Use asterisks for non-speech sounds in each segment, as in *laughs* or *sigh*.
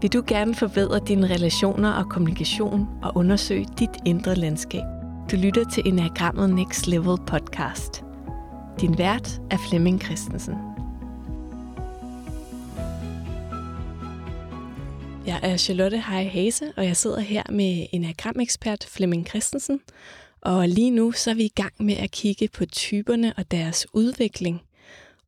Vil du gerne forbedre dine relationer og kommunikation og undersøge dit indre landskab? Du lytter til Enagrammet Next Level podcast. Din vært er Flemming Christensen. Jeg er Charlotte Hej Hase, og jeg sidder her med Enagramekspert Flemming Christensen. Og lige nu så er vi i gang med at kigge på typerne og deres udvikling.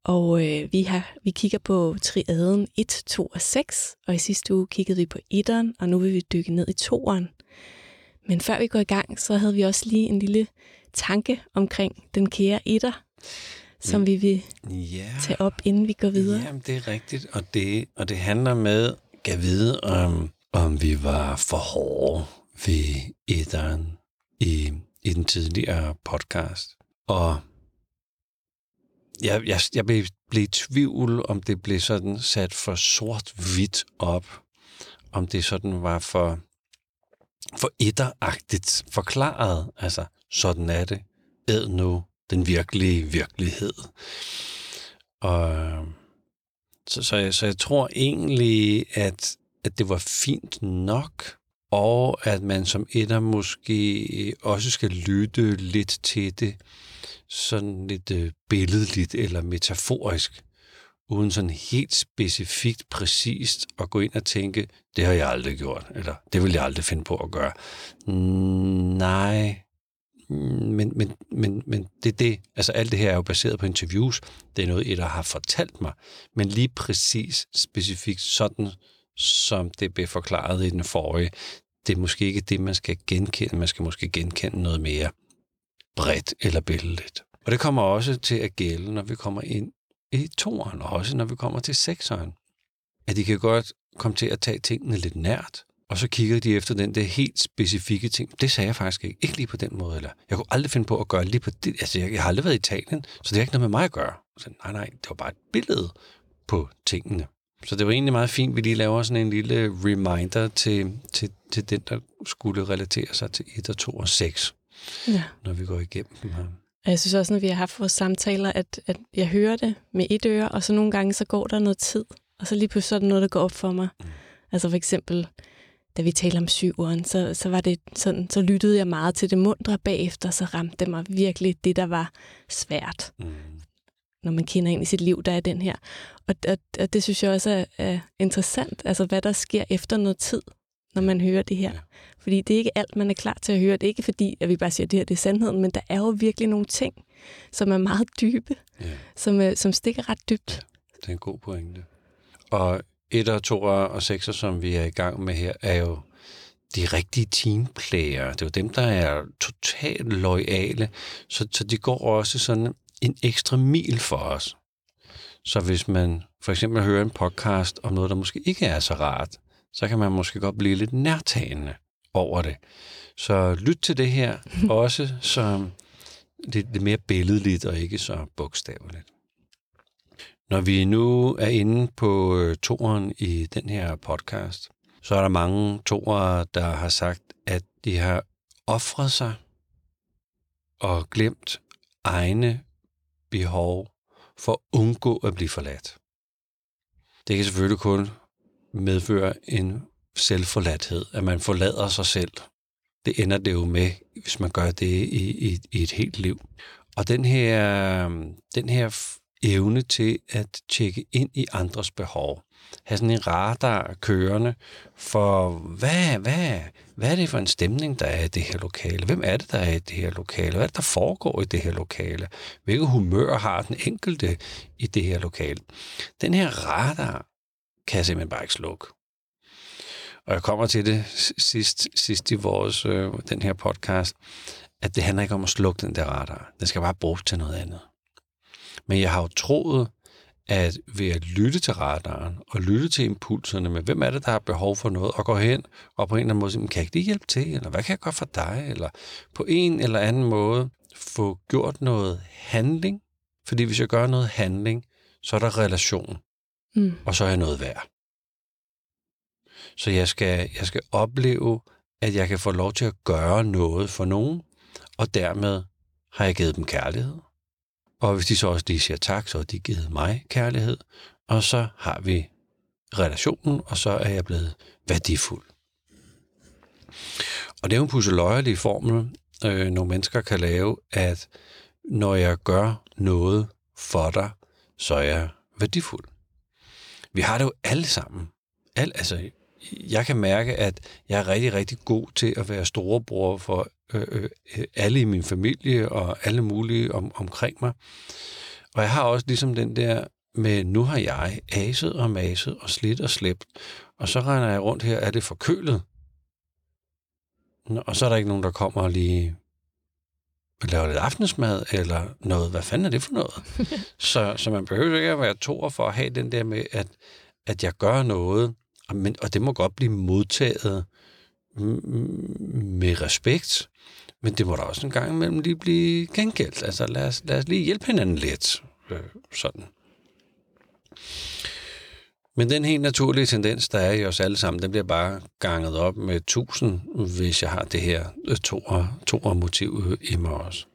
Og øh, vi, har, vi kigger på triaden 1, 2 og 6, og i sidste uge kiggede vi på 1'eren, og nu vil vi dykke ned i 2'eren. Men før vi går i gang, så havde vi også lige en lille tanke omkring den kære 1'er, som vi vil Ja, tage op, inden vi går videre. jamen, det er rigtigt, og det, og det handler med, at vide, om, om vi var for hårde ved etteren i, i den tidligere podcast. Og jeg, jeg, jeg blev, blev i tvivl, om det blev sådan sat for sort-hvidt op, om det sådan var for, for etteragtigt forklaret. Altså, sådan er det. Æd nu den virkelige virkelighed. Og så, så, jeg, så jeg tror egentlig, at, at det var fint nok, og at man som etter måske også skal lytte lidt til det, sådan lidt øh, billedligt eller metaforisk, uden sådan helt specifikt præcist at gå ind og tænke, det har jeg aldrig gjort, eller det vil jeg aldrig finde på at gøre. Mm, Nej, men, men, men, men det er det, altså alt det her er jo baseret på interviews, det er noget, der har fortalt mig, men lige præcis specifikt sådan, som det blev forklaret i den forrige, det er måske ikke det, man skal genkende, man skal måske genkende noget mere bredt eller billedligt. Og det kommer også til at gælde, når vi kommer ind i toeren, og også når vi kommer til sekseren. At de kan godt komme til at tage tingene lidt nært, og så kigger de efter den der helt specifikke ting. Det sagde jeg faktisk ikke. Ikke lige på den måde. Eller jeg kunne aldrig finde på at gøre lige på det. Altså, jeg, jeg har aldrig været i Italien, så det har ikke noget med mig at gøre. Så nej, nej, det var bare et billede på tingene. Så det var egentlig meget fint, at vi lige laver sådan en lille reminder til, til, til den, der skulle relatere sig til 1 og 2 og 6, Ja. når vi går igennem dem her. Og jeg synes også, når vi har haft vores samtaler, at, at jeg hører det med et øre, og så nogle gange, så går der noget tid, og så lige pludselig er det noget, der går op for mig. Mm. Altså for eksempel, da vi talte om syveren, så, så var det sådan, så lyttede jeg meget til det mundre bagefter, så ramte det mig virkelig det, der var svært. Mm. Når man kender ind i sit liv, der er den her. Og, og, og det synes jeg også er, er interessant, altså hvad der sker efter noget tid, når man hører det her. Ja. Fordi det er ikke alt, man er klar til at høre. Det er ikke fordi, at vi bare siger, at det her det er sandheden, men der er jo virkelig nogle ting, som er meget dybe, Ja. som, øh, som stikker ret dybt. Det er en god pointe. Og 1 og 2 og 6, som vi er i gang med her, er jo de rigtige teamplayer. Det er jo dem, der er totalt loyale, så, så de går også sådan en ekstra mil for os. Så hvis man for eksempel hører en podcast om noget, der måske ikke er så rart, så kan man måske godt blive lidt nærtagende over det. Så lyt til det her *laughs* også som lidt, lidt mere billedligt og ikke så bogstaveligt. Når vi nu er inde på øh, toeren i den her podcast, så er der mange toere, der har sagt, at de har offret sig og glemt egne behov for at undgå at blive forladt. Det kan selvfølgelig kun medføre en selvforladthed, at man forlader sig selv. Det ender det jo med, hvis man gør det i, i, i et helt liv. Og den her, den her evne til at tjekke ind i andres behov, have sådan en radar kørende for, hvad, hvad, hvad er det for en stemning, der er i det her lokale? Hvem er det, der er i det her lokale? Hvad er det, der foregår i det her lokale? Hvilket humør har den enkelte i det her lokale? Den her radar kan jeg simpelthen bare ikke slukke. Og jeg kommer til det sidst, sidst i vores, øh, den her podcast, at det handler ikke om at slukke den der radar. Den skal bare bruges til noget andet. Men jeg har jo troet, at ved at lytte til radaren og lytte til impulserne med, hvem er det, der har behov for noget, og gå hen og på en eller anden måde sige, kan jeg ikke lige hjælpe til, eller hvad kan jeg gøre for dig, eller på en eller anden måde få gjort noget handling, fordi hvis jeg gør noget handling, så er der relation, Mm. og så er jeg noget værd. Så jeg skal, jeg skal opleve, at jeg kan få lov til at gøre noget for nogen, og dermed har jeg givet dem kærlighed. Og hvis de så også lige siger tak, så har de givet mig kærlighed, og så har vi relationen, og så er jeg blevet værdifuld. Og det er jo en pusseløjerlig formel, øh, nogle mennesker kan lave, at når jeg gør noget for dig, så er jeg værdifuld. Vi har det jo alle sammen. Al, altså, jeg kan mærke, at jeg er rigtig, rigtig god til at være storebror for øh, øh, alle i min familie og alle mulige om, omkring mig. Og jeg har også ligesom den der med, nu har jeg aset og maset og slidt og slæbt, og så regner jeg rundt her, er det forkølet? Og så er der ikke nogen, der kommer og lige laver lidt aftensmad, eller noget. Hvad fanden er det for noget? *laughs* så, så man behøver ikke at være to for at have den der med, at, at jeg gør noget, og, men, og det må godt blive modtaget med respekt, men det må da også en gang imellem lige blive gengældt. Altså lad os, lad os lige hjælpe hinanden lidt. Øh, sådan. Men den helt naturlige tendens, der er i os alle sammen, den bliver bare ganget op med 1000, hvis jeg har det her øh, to motiv øh, i mig også.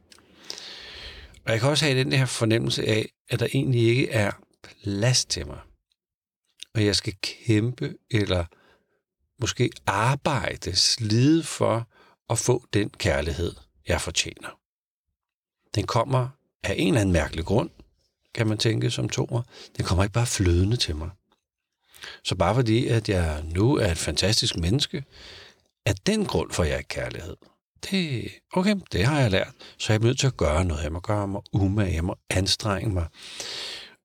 Og jeg kan også have den her fornemmelse af, at der egentlig ikke er plads til mig. Og jeg skal kæmpe eller måske arbejde, slide for at få den kærlighed, jeg fortjener. Den kommer af en eller anden mærkelig grund, kan man tænke som toer. Den kommer ikke bare flydende til mig. Så bare fordi, at jeg nu er et fantastisk menneske, at den grund får jeg ikke kærlighed. Det, okay, det har jeg lært. Så jeg er nødt til at gøre noget. Jeg må gøre mig umage, jeg må anstrenge mig.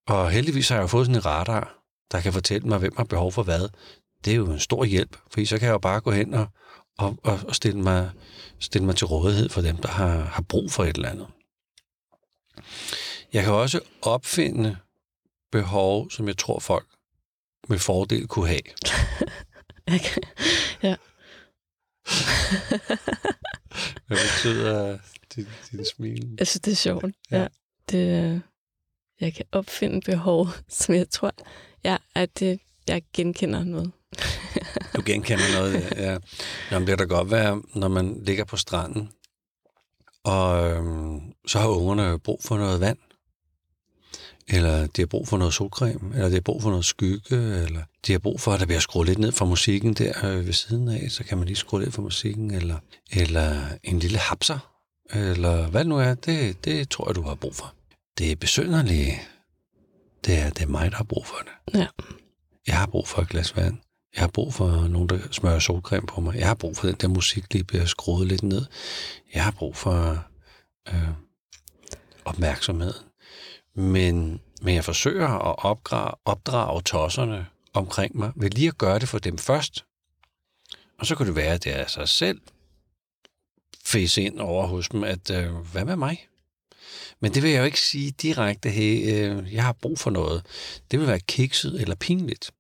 Og heldigvis har jeg jo fået sådan en radar, der kan fortælle mig, hvem har behov for hvad. Det er jo en stor hjælp, for så kan jeg jo bare gå hen og, og, og stille, mig, stille mig til rådighed for dem, der har, har brug for et eller andet. Jeg kan også opfinde behov, som jeg tror folk med fordel kunne have. *laughs* ja. *laughs* Hvad betyder din, din smil? Jeg synes, det er sjovt. Ja. ja. Det, jeg kan opfinde behov, *laughs* som jeg tror, ja, at det, jeg genkender noget. du genkender noget, ja. Jamen, det kan da godt være, når man ligger på stranden, og øhm, så har ungerne brug for noget vand eller de har brug for noget solcreme, eller de har brug for noget skygge, eller de har brug for, at der bliver skruet lidt ned for musikken der øh, ved siden af, så kan man lige skrue lidt for musikken, eller, eller en lille hapser, eller hvad det nu er, det, det tror jeg, du har brug for. Det er besønderligt. Det er, det er mig, der har brug for det. Ja. Jeg har brug for et glas vand. Jeg har brug for nogen, der smører solcreme på mig. Jeg har brug for den der musik lige bliver skruet lidt ned. Jeg har brug for øh, opmærksomhed. Men, men jeg forsøger at opdrage, opdrage tosserne omkring mig ved lige at gøre det for dem først. Og så kunne det være, at det er sig selv fæs ind over hos dem, at øh, hvad med mig? Men det vil jeg jo ikke sige direkte, hey, øh, jeg har brug for noget. Det vil være kikset eller pinligt.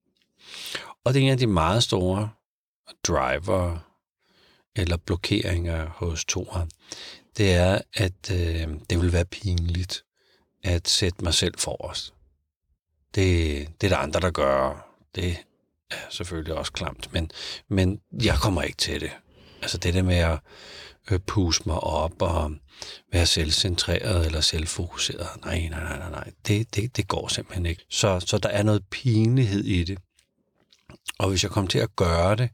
Og det er en af de meget store driver eller blokeringer hos Tora. Det er, at øh, det vil være pinligt at sætte mig selv os. Det, det er der andre, der gør. Det er selvfølgelig også klamt, men, men jeg kommer ikke til det. Altså det der med at øh, puse mig op og være selvcentreret eller selvfokuseret. Nej, nej, nej, nej, nej. Det, det, det går simpelthen ikke. Så, så der er noget pinlighed i det. Og hvis jeg kommer til at gøre det,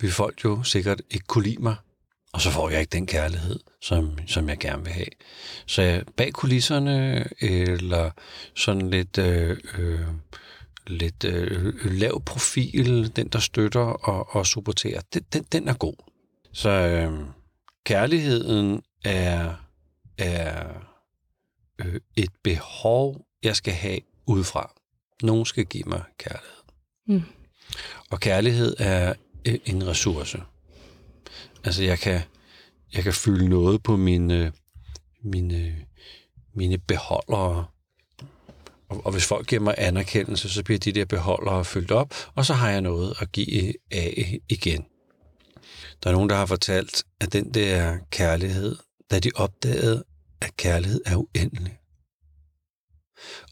vil folk jo sikkert ikke kunne lide mig, og så får jeg ikke den kærlighed, som, som jeg gerne vil have. Så bag kulisserne, eller sådan lidt, øh, øh, lidt øh, lav profil, den der støtter og, og supporterer, den, den, den er god. Så øh, kærligheden er, er øh, et behov, jeg skal have udefra. Nogen skal give mig kærlighed. Mm. Og kærlighed er øh, en ressource. Altså, jeg kan, jeg kan fylde noget på mine, øh, mine, øh, mine beholdere. Og, og hvis folk giver mig anerkendelse, så bliver de der beholdere fyldt op, og så har jeg noget at give af igen. Der er nogen, der har fortalt, at den der kærlighed, da de opdagede, at kærlighed er uendelig,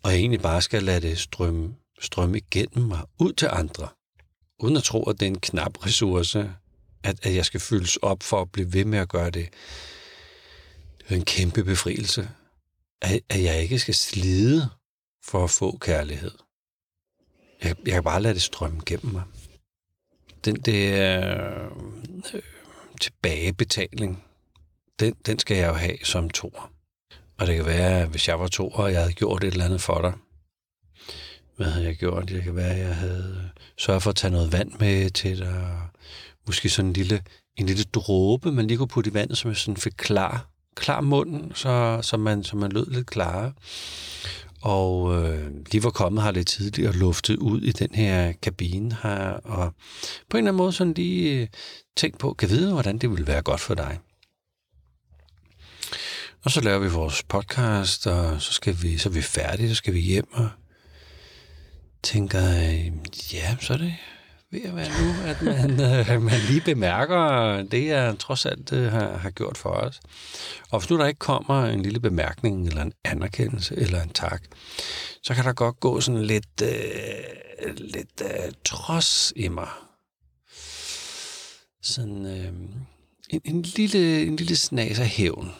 og jeg egentlig bare skal lade det strømme, strømme igennem mig ud til andre, uden at tro, at det er en knap ressource, at, at jeg skal fyldes op for at blive ved med at gøre det. Det er en kæmpe befrielse. At, at jeg ikke skal slide for at få kærlighed. Jeg, jeg kan bare lade det strømme gennem mig. Den der øh, tilbagebetaling, den, den skal jeg jo have som toer. Og det kan være, at hvis jeg var toer, og jeg havde gjort et eller andet for dig, hvad havde jeg gjort? Det kan være, at jeg havde sørget for at tage noget vand med til dig. Måske sådan en lille, en lille dråbe, man lige kunne putte i vandet, som jeg sådan fik klar, klar munden, så, så, man, så man lød lidt klarere. Og øh, de var kommet her lidt tidligere luftet ud i den her kabine her, og på en eller anden måde sådan lige øh, tænkt på, kan vide, hvordan det ville være godt for dig. Og så laver vi vores podcast, og så, skal vi, så er vi færdige, så skal vi hjem og tænker, øh, ja, så er det ved at være nu, at man, øh, man lige bemærker det, jeg trods alt øh, har, har gjort for os. Og hvis nu der ikke kommer en lille bemærkning, eller en anerkendelse, eller en tak, så kan der godt gå sådan lidt, øh, lidt øh, trods i mig. Sådan øh, en, en, lille, en lille snas af hævn.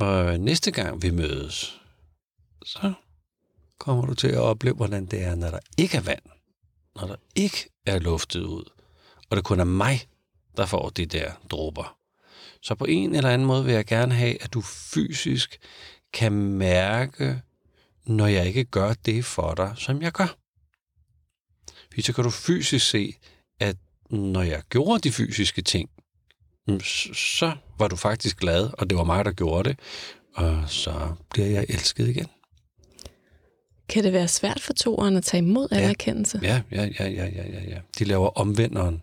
Og næste gang vi mødes, så kommer du til at opleve, hvordan det er, når der ikke er vand. Når der ikke er luftet ud. Og det kun er mig, der får de der dråber. Så på en eller anden måde vil jeg gerne have, at du fysisk kan mærke, når jeg ikke gør det for dig, som jeg gør. Fordi så kan du fysisk se, at når jeg gjorde de fysiske ting, mm, så var du faktisk glad, og det var mig, der gjorde det, og så bliver jeg elsket igen. Kan det være svært for toeren at tage imod ja. anerkendelse? Ja, ja, ja, ja, ja, ja, ja. De laver omvenderen.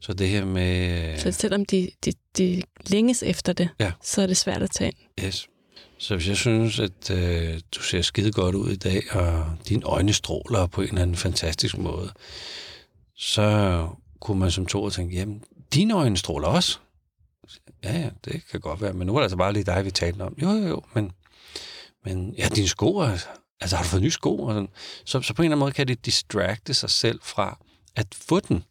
Så det her med... Så selvom de, de, de længes efter det, ja. så er det svært at tage ind? Yes. Så hvis jeg synes, at øh, du ser skide godt ud i dag, og dine øjne stråler på en eller anden fantastisk måde, så kunne man som to tænke, jamen, dine øjne stråler også. Ja, ja, det kan godt være, men nu er det altså bare lige dig, vi talte om. Jo, jo, jo, men men ja, dine sko, altså har du fået nye sko? Og sådan. Så, så på en eller anden måde kan det distracte sig selv fra at få den.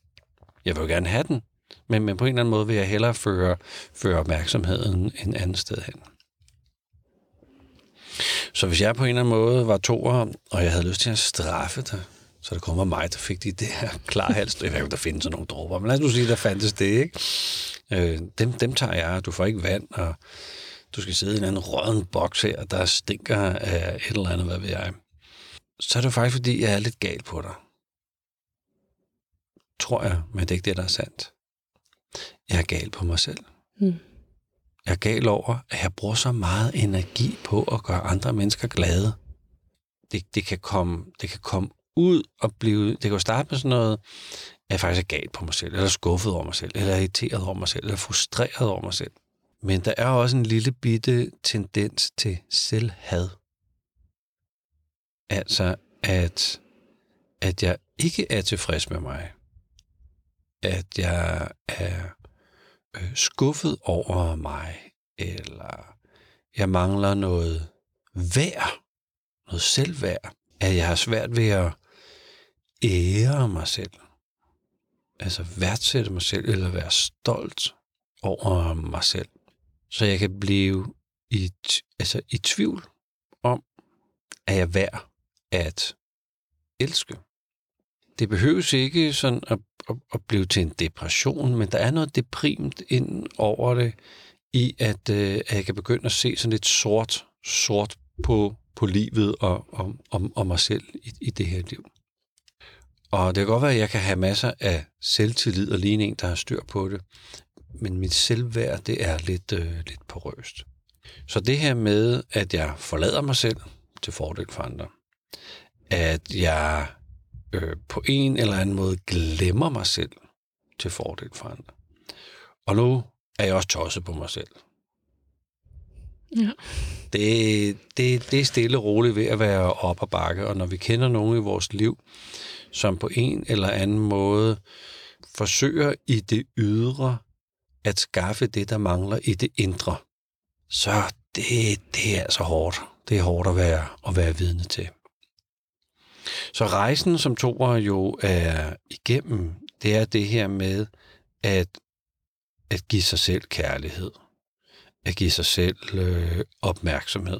Jeg vil jo gerne have den, men, men på en eller anden måde vil jeg hellere føre, føre opmærksomheden en anden sted hen. Så hvis jeg på en eller anden måde var toer, og jeg havde lyst til at straffe dig, så det kommer mig, der fik de der klarhals. Jeg ved ikke, der findes sådan nogle dråber, men lad os nu sige, der fandtes det, ikke? Øh, dem, dem tager jeg, du får ikke vand, og du skal sidde i en anden rødden boks her, der stinker af et eller andet, hvad ved jeg. Så er det faktisk, fordi jeg er lidt gal på dig. Tror jeg, men det er ikke det, der er sandt. Jeg er gal på mig selv. Mm. Jeg er gal over, at jeg bruger så meget energi på at gøre andre mennesker glade. Det, det, kan, komme, det kan komme ud og blive... Det kan jo starte med sådan noget, at jeg faktisk er gal på mig selv, eller skuffet over mig selv, eller irriteret over mig selv, eller frustreret over mig selv. Men der er også en lille bitte tendens til selvhad. Altså, at, at jeg ikke er tilfreds med mig. At jeg er øh, skuffet over mig, eller jeg mangler noget værd, noget selvværd. At jeg har svært ved at ære mig selv. Altså værdsætte mig selv, eller være stolt over mig selv så jeg kan blive i, altså i tvivl om, at jeg er værd at elske. Det behøves ikke sådan at, at, at blive til en depression, men der er noget deprimt ind over det, i at, øh, at jeg kan begynde at se sådan lidt sort, sort på, på livet og, og, og, og mig selv i, i det her liv. Og det kan godt være, at jeg kan have masser af selvtillid og ligne en, der har styr på det men mit selvværd, det er lidt, øh, lidt porøst. Så det her med, at jeg forlader mig selv til fordel for andre, at jeg øh, på en eller anden måde glemmer mig selv til fordel for andre. Og nu er jeg også tosset på mig selv. Ja. Det, det, det er stille og roligt ved at være op og bakke, og når vi kender nogen i vores liv, som på en eller anden måde forsøger i det ydre at skaffe det, der mangler i det indre, så det, det er altså hårdt. Det er hårdt at være, at være vidne til. Så rejsen, som Thor jo er igennem, det er det her med at, at give sig selv kærlighed. At give sig selv øh, opmærksomhed.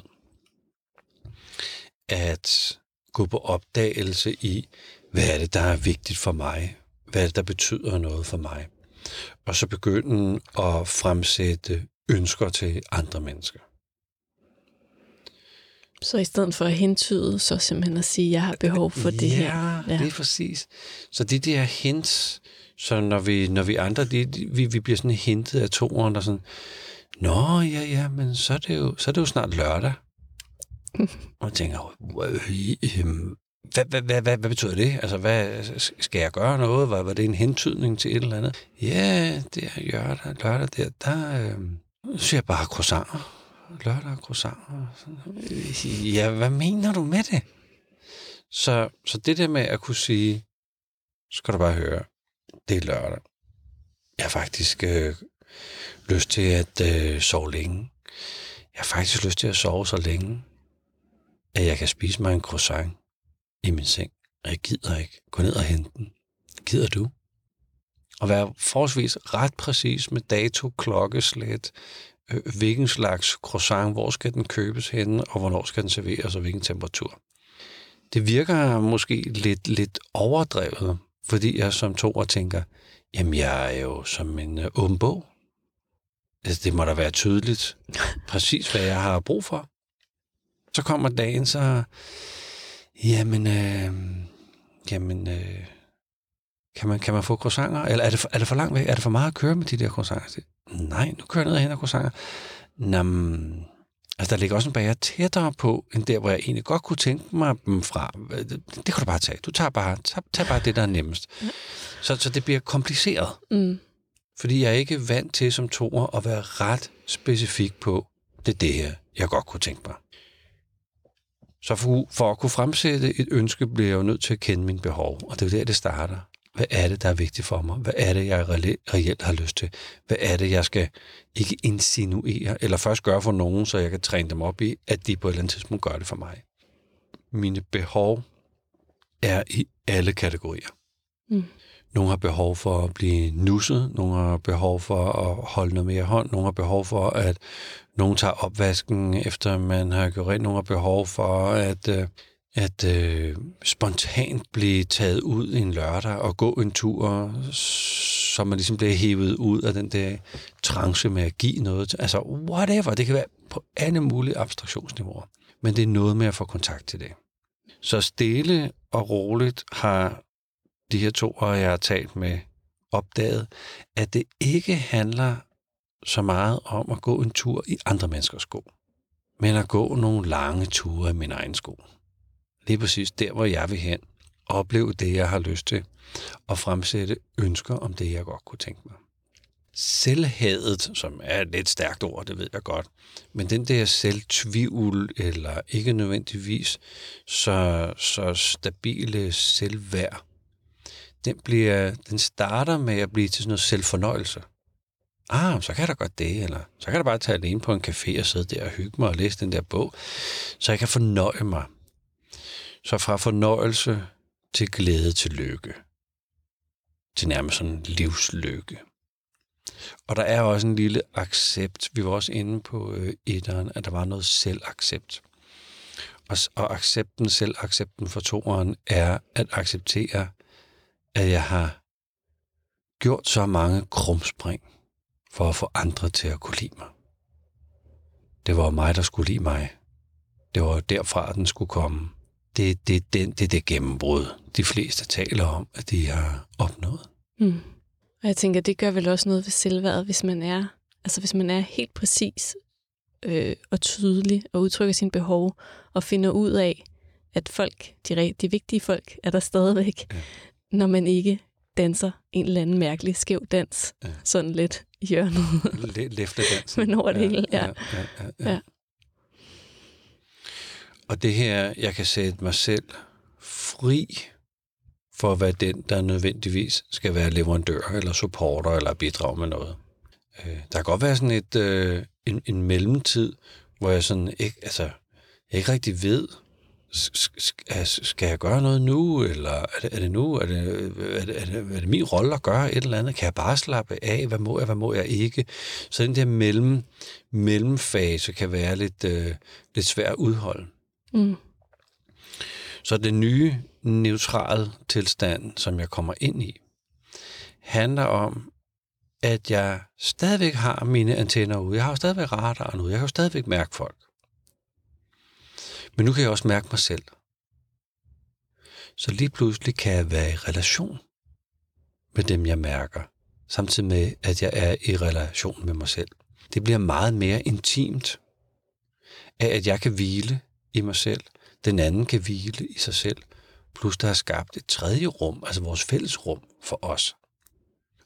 At gå på opdagelse i, hvad er det, der er vigtigt for mig? Hvad er det, der betyder noget for mig? Og så begynde at fremsætte ønsker til andre mennesker. Så i stedet for at hentyde, så simpelthen at sige, at jeg har behov for det ja, her. Ja, det er præcis. Så det der hints, så når vi, når vi andre, de, vi, vi bliver sådan hintet af toeren, der sådan, Nå, ja, ja, men så er det jo, så er det jo snart lørdag. *laughs* og jeg tænker, øhm, hvad, hvad, hvad, hvad, hvad betyder det? Altså, hvad, skal jeg gøre noget? Var, var det en hentydning til et eller andet? Ja, det er lørdag, lørdag der, der øh, siger jeg bare croissanter. Lørdag croissanter. Ja, hvad mener du med det? Så, så det der med at kunne sige, skal du bare høre, det er lørdag. Jeg har faktisk øh, lyst til at øh, sove længe. Jeg har faktisk lyst til at sove så længe, at jeg kan spise mig en croissant i min seng. Og jeg gider ikke gå ned og hente den. Gider du? Og være forholdsvis ret præcis med dato, klokkeslæt, øh, hvilken slags croissant, hvor skal den købes henne, og hvornår skal den serveres, og hvilken temperatur. Det virker måske lidt, lidt overdrevet, fordi jeg som to tænker, jamen jeg er jo som en øh, åben bog. Altså, det må da være tydeligt, præcis hvad jeg har brug for. Så kommer dagen, så, jamen, øh, jamen, øh, kan, man, kan man få croissanter? Eller er det, for, er det for langt væk? Er det for meget at køre med de der croissanter? Nej, nu kører jeg ned og henter croissanter. Nå, altså, der ligger også en bager tættere på, end der, hvor jeg egentlig godt kunne tænke mig dem fra. Det, det kan du bare tage. Du tager bare, tag, tag bare det, der er nemmest. Så, så det bliver kompliceret. Mm. Fordi jeg er ikke vant til som toer at være ret specifik på, det er det her, jeg godt kunne tænke mig. Så for, for at kunne fremsætte et ønske, bliver jeg jo nødt til at kende mine behov. Og det er der, det starter. Hvad er det, der er vigtigt for mig? Hvad er det, jeg reelt har lyst til? Hvad er det, jeg skal ikke insinuere, eller først gøre for nogen, så jeg kan træne dem op i, at de på et eller andet tidspunkt gør det for mig? Mine behov er i alle kategorier. Mm. Nogle har behov for at blive nusset, nogle har behov for at holde noget mere hånd, nogle har behov for, at nogen tager opvasken, efter man har gjort rent, nogle har behov for, at, øh, at øh, spontant blive taget ud en lørdag og gå en tur, så man ligesom bliver hævet ud af den der trance med at give noget. Altså whatever, det kan være på alle mulige abstraktionsniveauer. Men det er noget med at få kontakt til det. Så stille og roligt har de her to, og jeg har talt med, opdaget, at det ikke handler så meget om at gå en tur i andre menneskers sko, men at gå nogle lange ture i min egen sko. Lige præcis der, hvor jeg vil hen, opleve det, jeg har lyst til, og fremsætte ønsker om det, jeg godt kunne tænke mig. Selvhadet, som er et lidt stærkt ord, det ved jeg godt, men den der selvtvivl, eller ikke nødvendigvis så, så stabile selvværd, den, bliver, den starter med at blive til sådan noget selvfornøjelse. Ah, så kan jeg da godt det, eller så kan jeg da bare tage alene på en café og sidde der og hygge mig og læse den der bog, så jeg kan fornøje mig. Så fra fornøjelse til glæde til lykke. Til nærmest sådan livslykke. Og der er også en lille accept. Vi var også inde på øh, etteren, at der var noget selvaccept. Og, og accepten, selvaccepten for toeren, er at acceptere, at jeg har gjort så mange krumspring for at få andre til at kunne lide mig. Det var mig, der skulle lide mig. Det var derfra, den skulle komme. Det, det, det, det er det gennembrud, de fleste taler om, at de har opnået. Mm. Og jeg tænker, det gør vel også noget ved selvværdet, hvis man er, altså hvis man er helt præcis øh, og tydelig og udtrykker sine behov og finder ud af, at folk, de, de vigtige folk, er der stadigvæk. Ja når man ikke danser en eller anden mærkelig skæv dans, ja. sådan lidt i hjørnet. *laughs* Læfledans. Men over det ja, hele, ja. Ja, ja, ja, ja. Og det her, jeg kan sætte mig selv fri for at være den, der nødvendigvis skal være leverandør eller supporter eller bidrage med noget. Øh, der kan godt være sådan et, øh, en, en mellemtid, hvor jeg sådan ikke, altså, jeg ikke rigtig ved, skal jeg gøre noget nu, eller er det, er det nu, er det, er, det, er, det, er det min rolle at gøre et eller andet? Kan jeg bare slappe af? Hvad må jeg, hvad må jeg ikke? Så den der mellem, mellemfase kan være lidt, øh, lidt svær at udholde. Mm. Så den nye neutrale tilstand, som jeg kommer ind i, handler om, at jeg stadigvæk har mine antenner ude. Jeg har jo stadigvæk radaren ude. Jeg kan jo stadigvæk mærke folk. Men nu kan jeg også mærke mig selv. Så lige pludselig kan jeg være i relation med dem, jeg mærker, samtidig med, at jeg er i relation med mig selv. Det bliver meget mere intimt af, at jeg kan hvile i mig selv, den anden kan hvile i sig selv, plus der er skabt et tredje rum, altså vores fælles rum for os.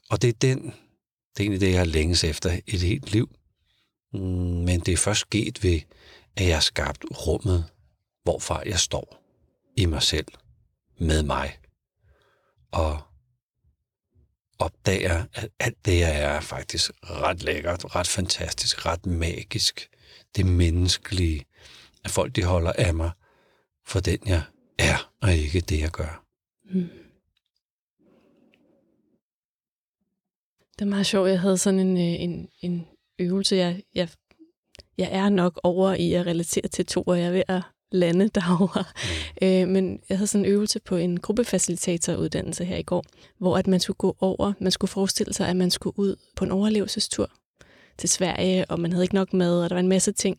Og det er den, det er egentlig det, jeg har længes efter et helt liv. Mm, men det er først sket ved, at jeg har skabt rummet, hvorfra jeg står i mig selv, med mig, og opdager, at alt det, jeg er, er faktisk ret lækkert, ret fantastisk, ret magisk. Det menneskelige, at folk de holder af mig for den, jeg er, og ikke det, jeg gør. Mm. Det er meget sjovt. Jeg havde sådan en, øh, en, en øvelse. Jeg, jeg, jeg er nok over i at relatere til to, og jeg er ved at lande derovre. *laughs* Mm. Øh, men jeg havde sådan en øvelse på en gruppefacilitatoruddannelse her i går, hvor at man skulle gå over, man skulle forestille sig, at man skulle ud på en overlevelsestur til Sverige, og man havde ikke nok mad, og der var en masse ting.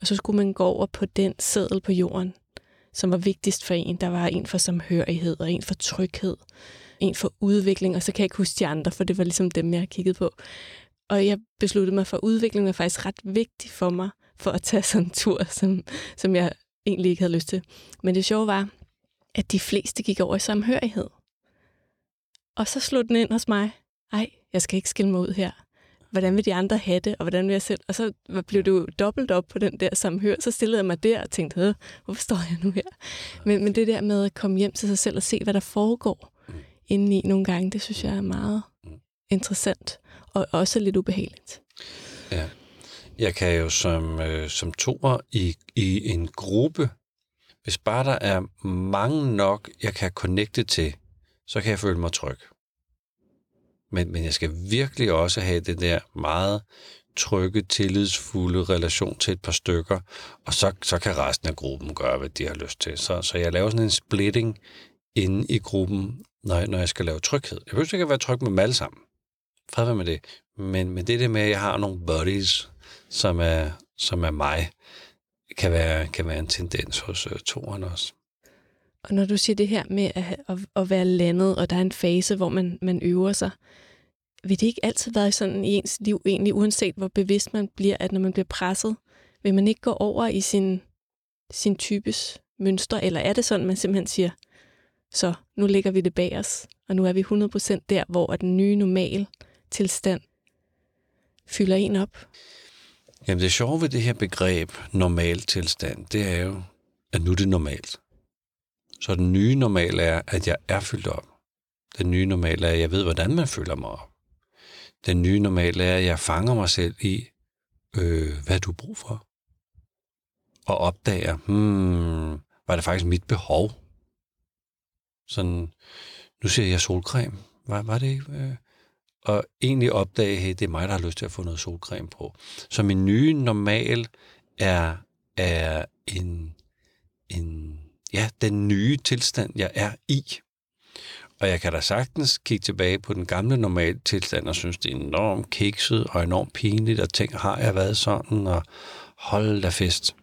Og så skulle man gå over på den seddel på jorden, som var vigtigst for en. Der var en for samhørighed, og en for tryghed, en for udvikling, og så kan jeg ikke huske de andre, for det var ligesom dem, jeg kiggede på. Og jeg besluttede mig for, at udvikling var faktisk ret vigtig for mig, for at tage sådan en tur, som, som jeg egentlig ikke havde lyst til. Men det sjove var, at de fleste gik over i samhørighed. Og så slog den ind hos mig. Ej, jeg skal ikke skille mig ud her. Hvordan vil de andre have det, og hvordan vil jeg selv? Og så blev det jo dobbelt op på den der samhør. Så stillede jeg mig der og tænkte, hvorfor står jeg nu her? Men, men det der med at komme hjem til sig selv og se, hvad der foregår indeni nogle gange, det synes jeg er meget interessant. Og også lidt ubehageligt. Ja, jeg kan jo som, øh, som toer i, i en gruppe, hvis bare der er mange nok, jeg kan connecte til, så kan jeg føle mig tryg. Men, men jeg skal virkelig også have det der meget trygge, tillidsfulde relation til et par stykker, og så, så kan resten af gruppen gøre, hvad de har lyst til. Så, så jeg laver sådan en splitting inde i gruppen, når jeg, når jeg skal lave tryghed. Jeg behøver ikke at være tryg med dem alle sammen. Fred med det. Men, men det der med, at jeg har nogle buddies, som er, som er mig, kan være, kan være en tendens hos øh, toren også. Og når du siger det her med at, at, at være landet, og der er en fase, hvor man, man øver sig, vil det ikke altid være sådan i ens liv, egentlig uanset hvor bevidst man bliver, at når man bliver presset, vil man ikke gå over i sin, sin types mønstre, eller er det sådan, man simpelthen siger, så nu lægger vi det bag os, og nu er vi 100% der, hvor den nye normal tilstand fylder en op? Jamen det sjove ved det her begreb normal tilstand, det er jo, at nu er det normalt. Så den nye normal er, at jeg er fyldt op. Den nye normal er, at jeg ved, hvordan man føler mig op. Den nye normal er, at jeg fanger mig selv i, øh, hvad du brug for. Og opdager, hmm, var det faktisk mit behov? Sådan, nu ser jeg solcreme. Var, var det ikke? Øh, og egentlig opdage, hey, det er mig, der har lyst til at få noget solcreme på. Så min nye normal er, er en, en, ja, den nye tilstand, jeg er i. Og jeg kan da sagtens kigge tilbage på den gamle normale tilstand og synes, det er enormt kikset og enormt pinligt, og tænke, har jeg været sådan, og hold da fest.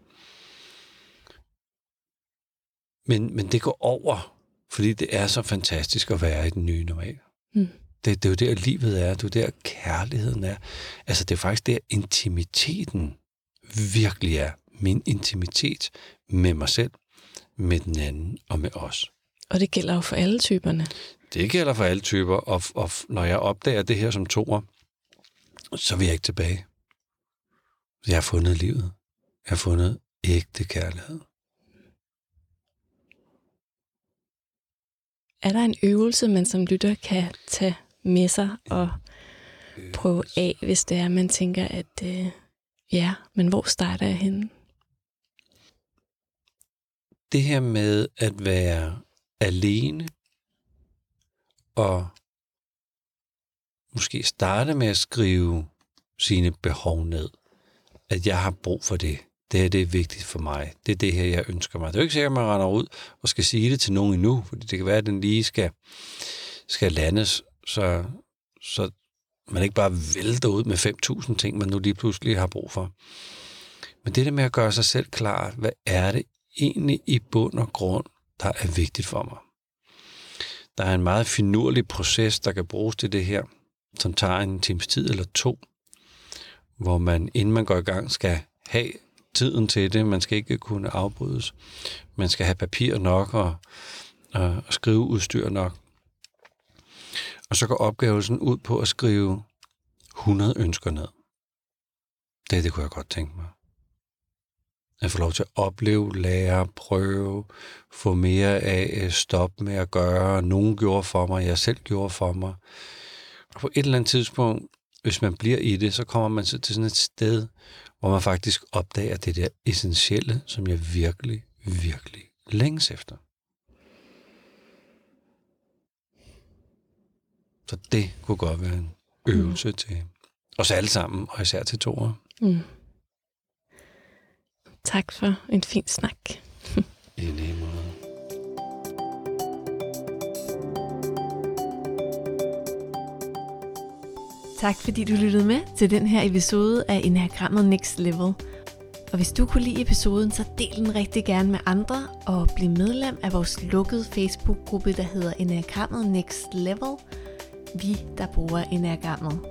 Men, men det går over, fordi det er så fantastisk at være i den nye normal. Mm. Det, det er jo der, livet er. Det er jo der, kærligheden er. Altså, det er faktisk der, intimiteten virkelig er. Min intimitet med mig selv, med den anden og med os. Og det gælder jo for alle typerne. Det gælder for alle typer, og, og når jeg opdager det her som toer, så vil jeg ikke tilbage. Jeg har fundet livet. Jeg har fundet ægte kærlighed. Er der en øvelse, man som lytter kan tage med sig og prøve af, hvis det er, man tænker, at øh, ja, men hvor starter jeg henne? Det her med at være alene og måske starte med at skrive sine behov ned. At jeg har brug for det. det her det er vigtigt for mig. Det er det her, jeg ønsker mig. Det er jo ikke sikkert, at man render ud og skal sige det til nogen endnu, fordi det kan være, at den lige skal, skal landes, så, så man ikke bare vælter ud med 5.000 ting, man nu lige pludselig har brug for. Men det der med at gøre sig selv klar, hvad er det egentlig i bund og grund, der er vigtigt for mig? Der er en meget finurlig proces, der kan bruges til det her, som tager en times tid eller to, hvor man, inden man går i gang, skal have tiden til det. Man skal ikke kunne afbrydes. Man skal have papir nok og, og skrive udstyr nok. Og så går opgavelsen ud på at skrive 100 ønsker ned. Det, det kunne jeg godt tænke mig. At få lov til at opleve, lære, prøve, få mere af, øh, stoppe med at gøre. Nogen gjorde for mig, jeg selv gjorde for mig. Og på et eller andet tidspunkt, hvis man bliver i det, så kommer man så til sådan et sted, hvor man faktisk opdager det der essentielle, som jeg virkelig, virkelig længes efter. Så det kunne godt være en øvelse mm. til os alle sammen, og især til toer. Mm. Tak for en fin snak. I lige måde. Tak fordi du lyttede med til den her episode af Enagrammet Next Level. Og hvis du kunne lide episoden, så del den rigtig gerne med andre, og bliv medlem af vores lukkede Facebook-gruppe, der hedder Enagrammet Next Level. Vi, der bruger Enagrammet.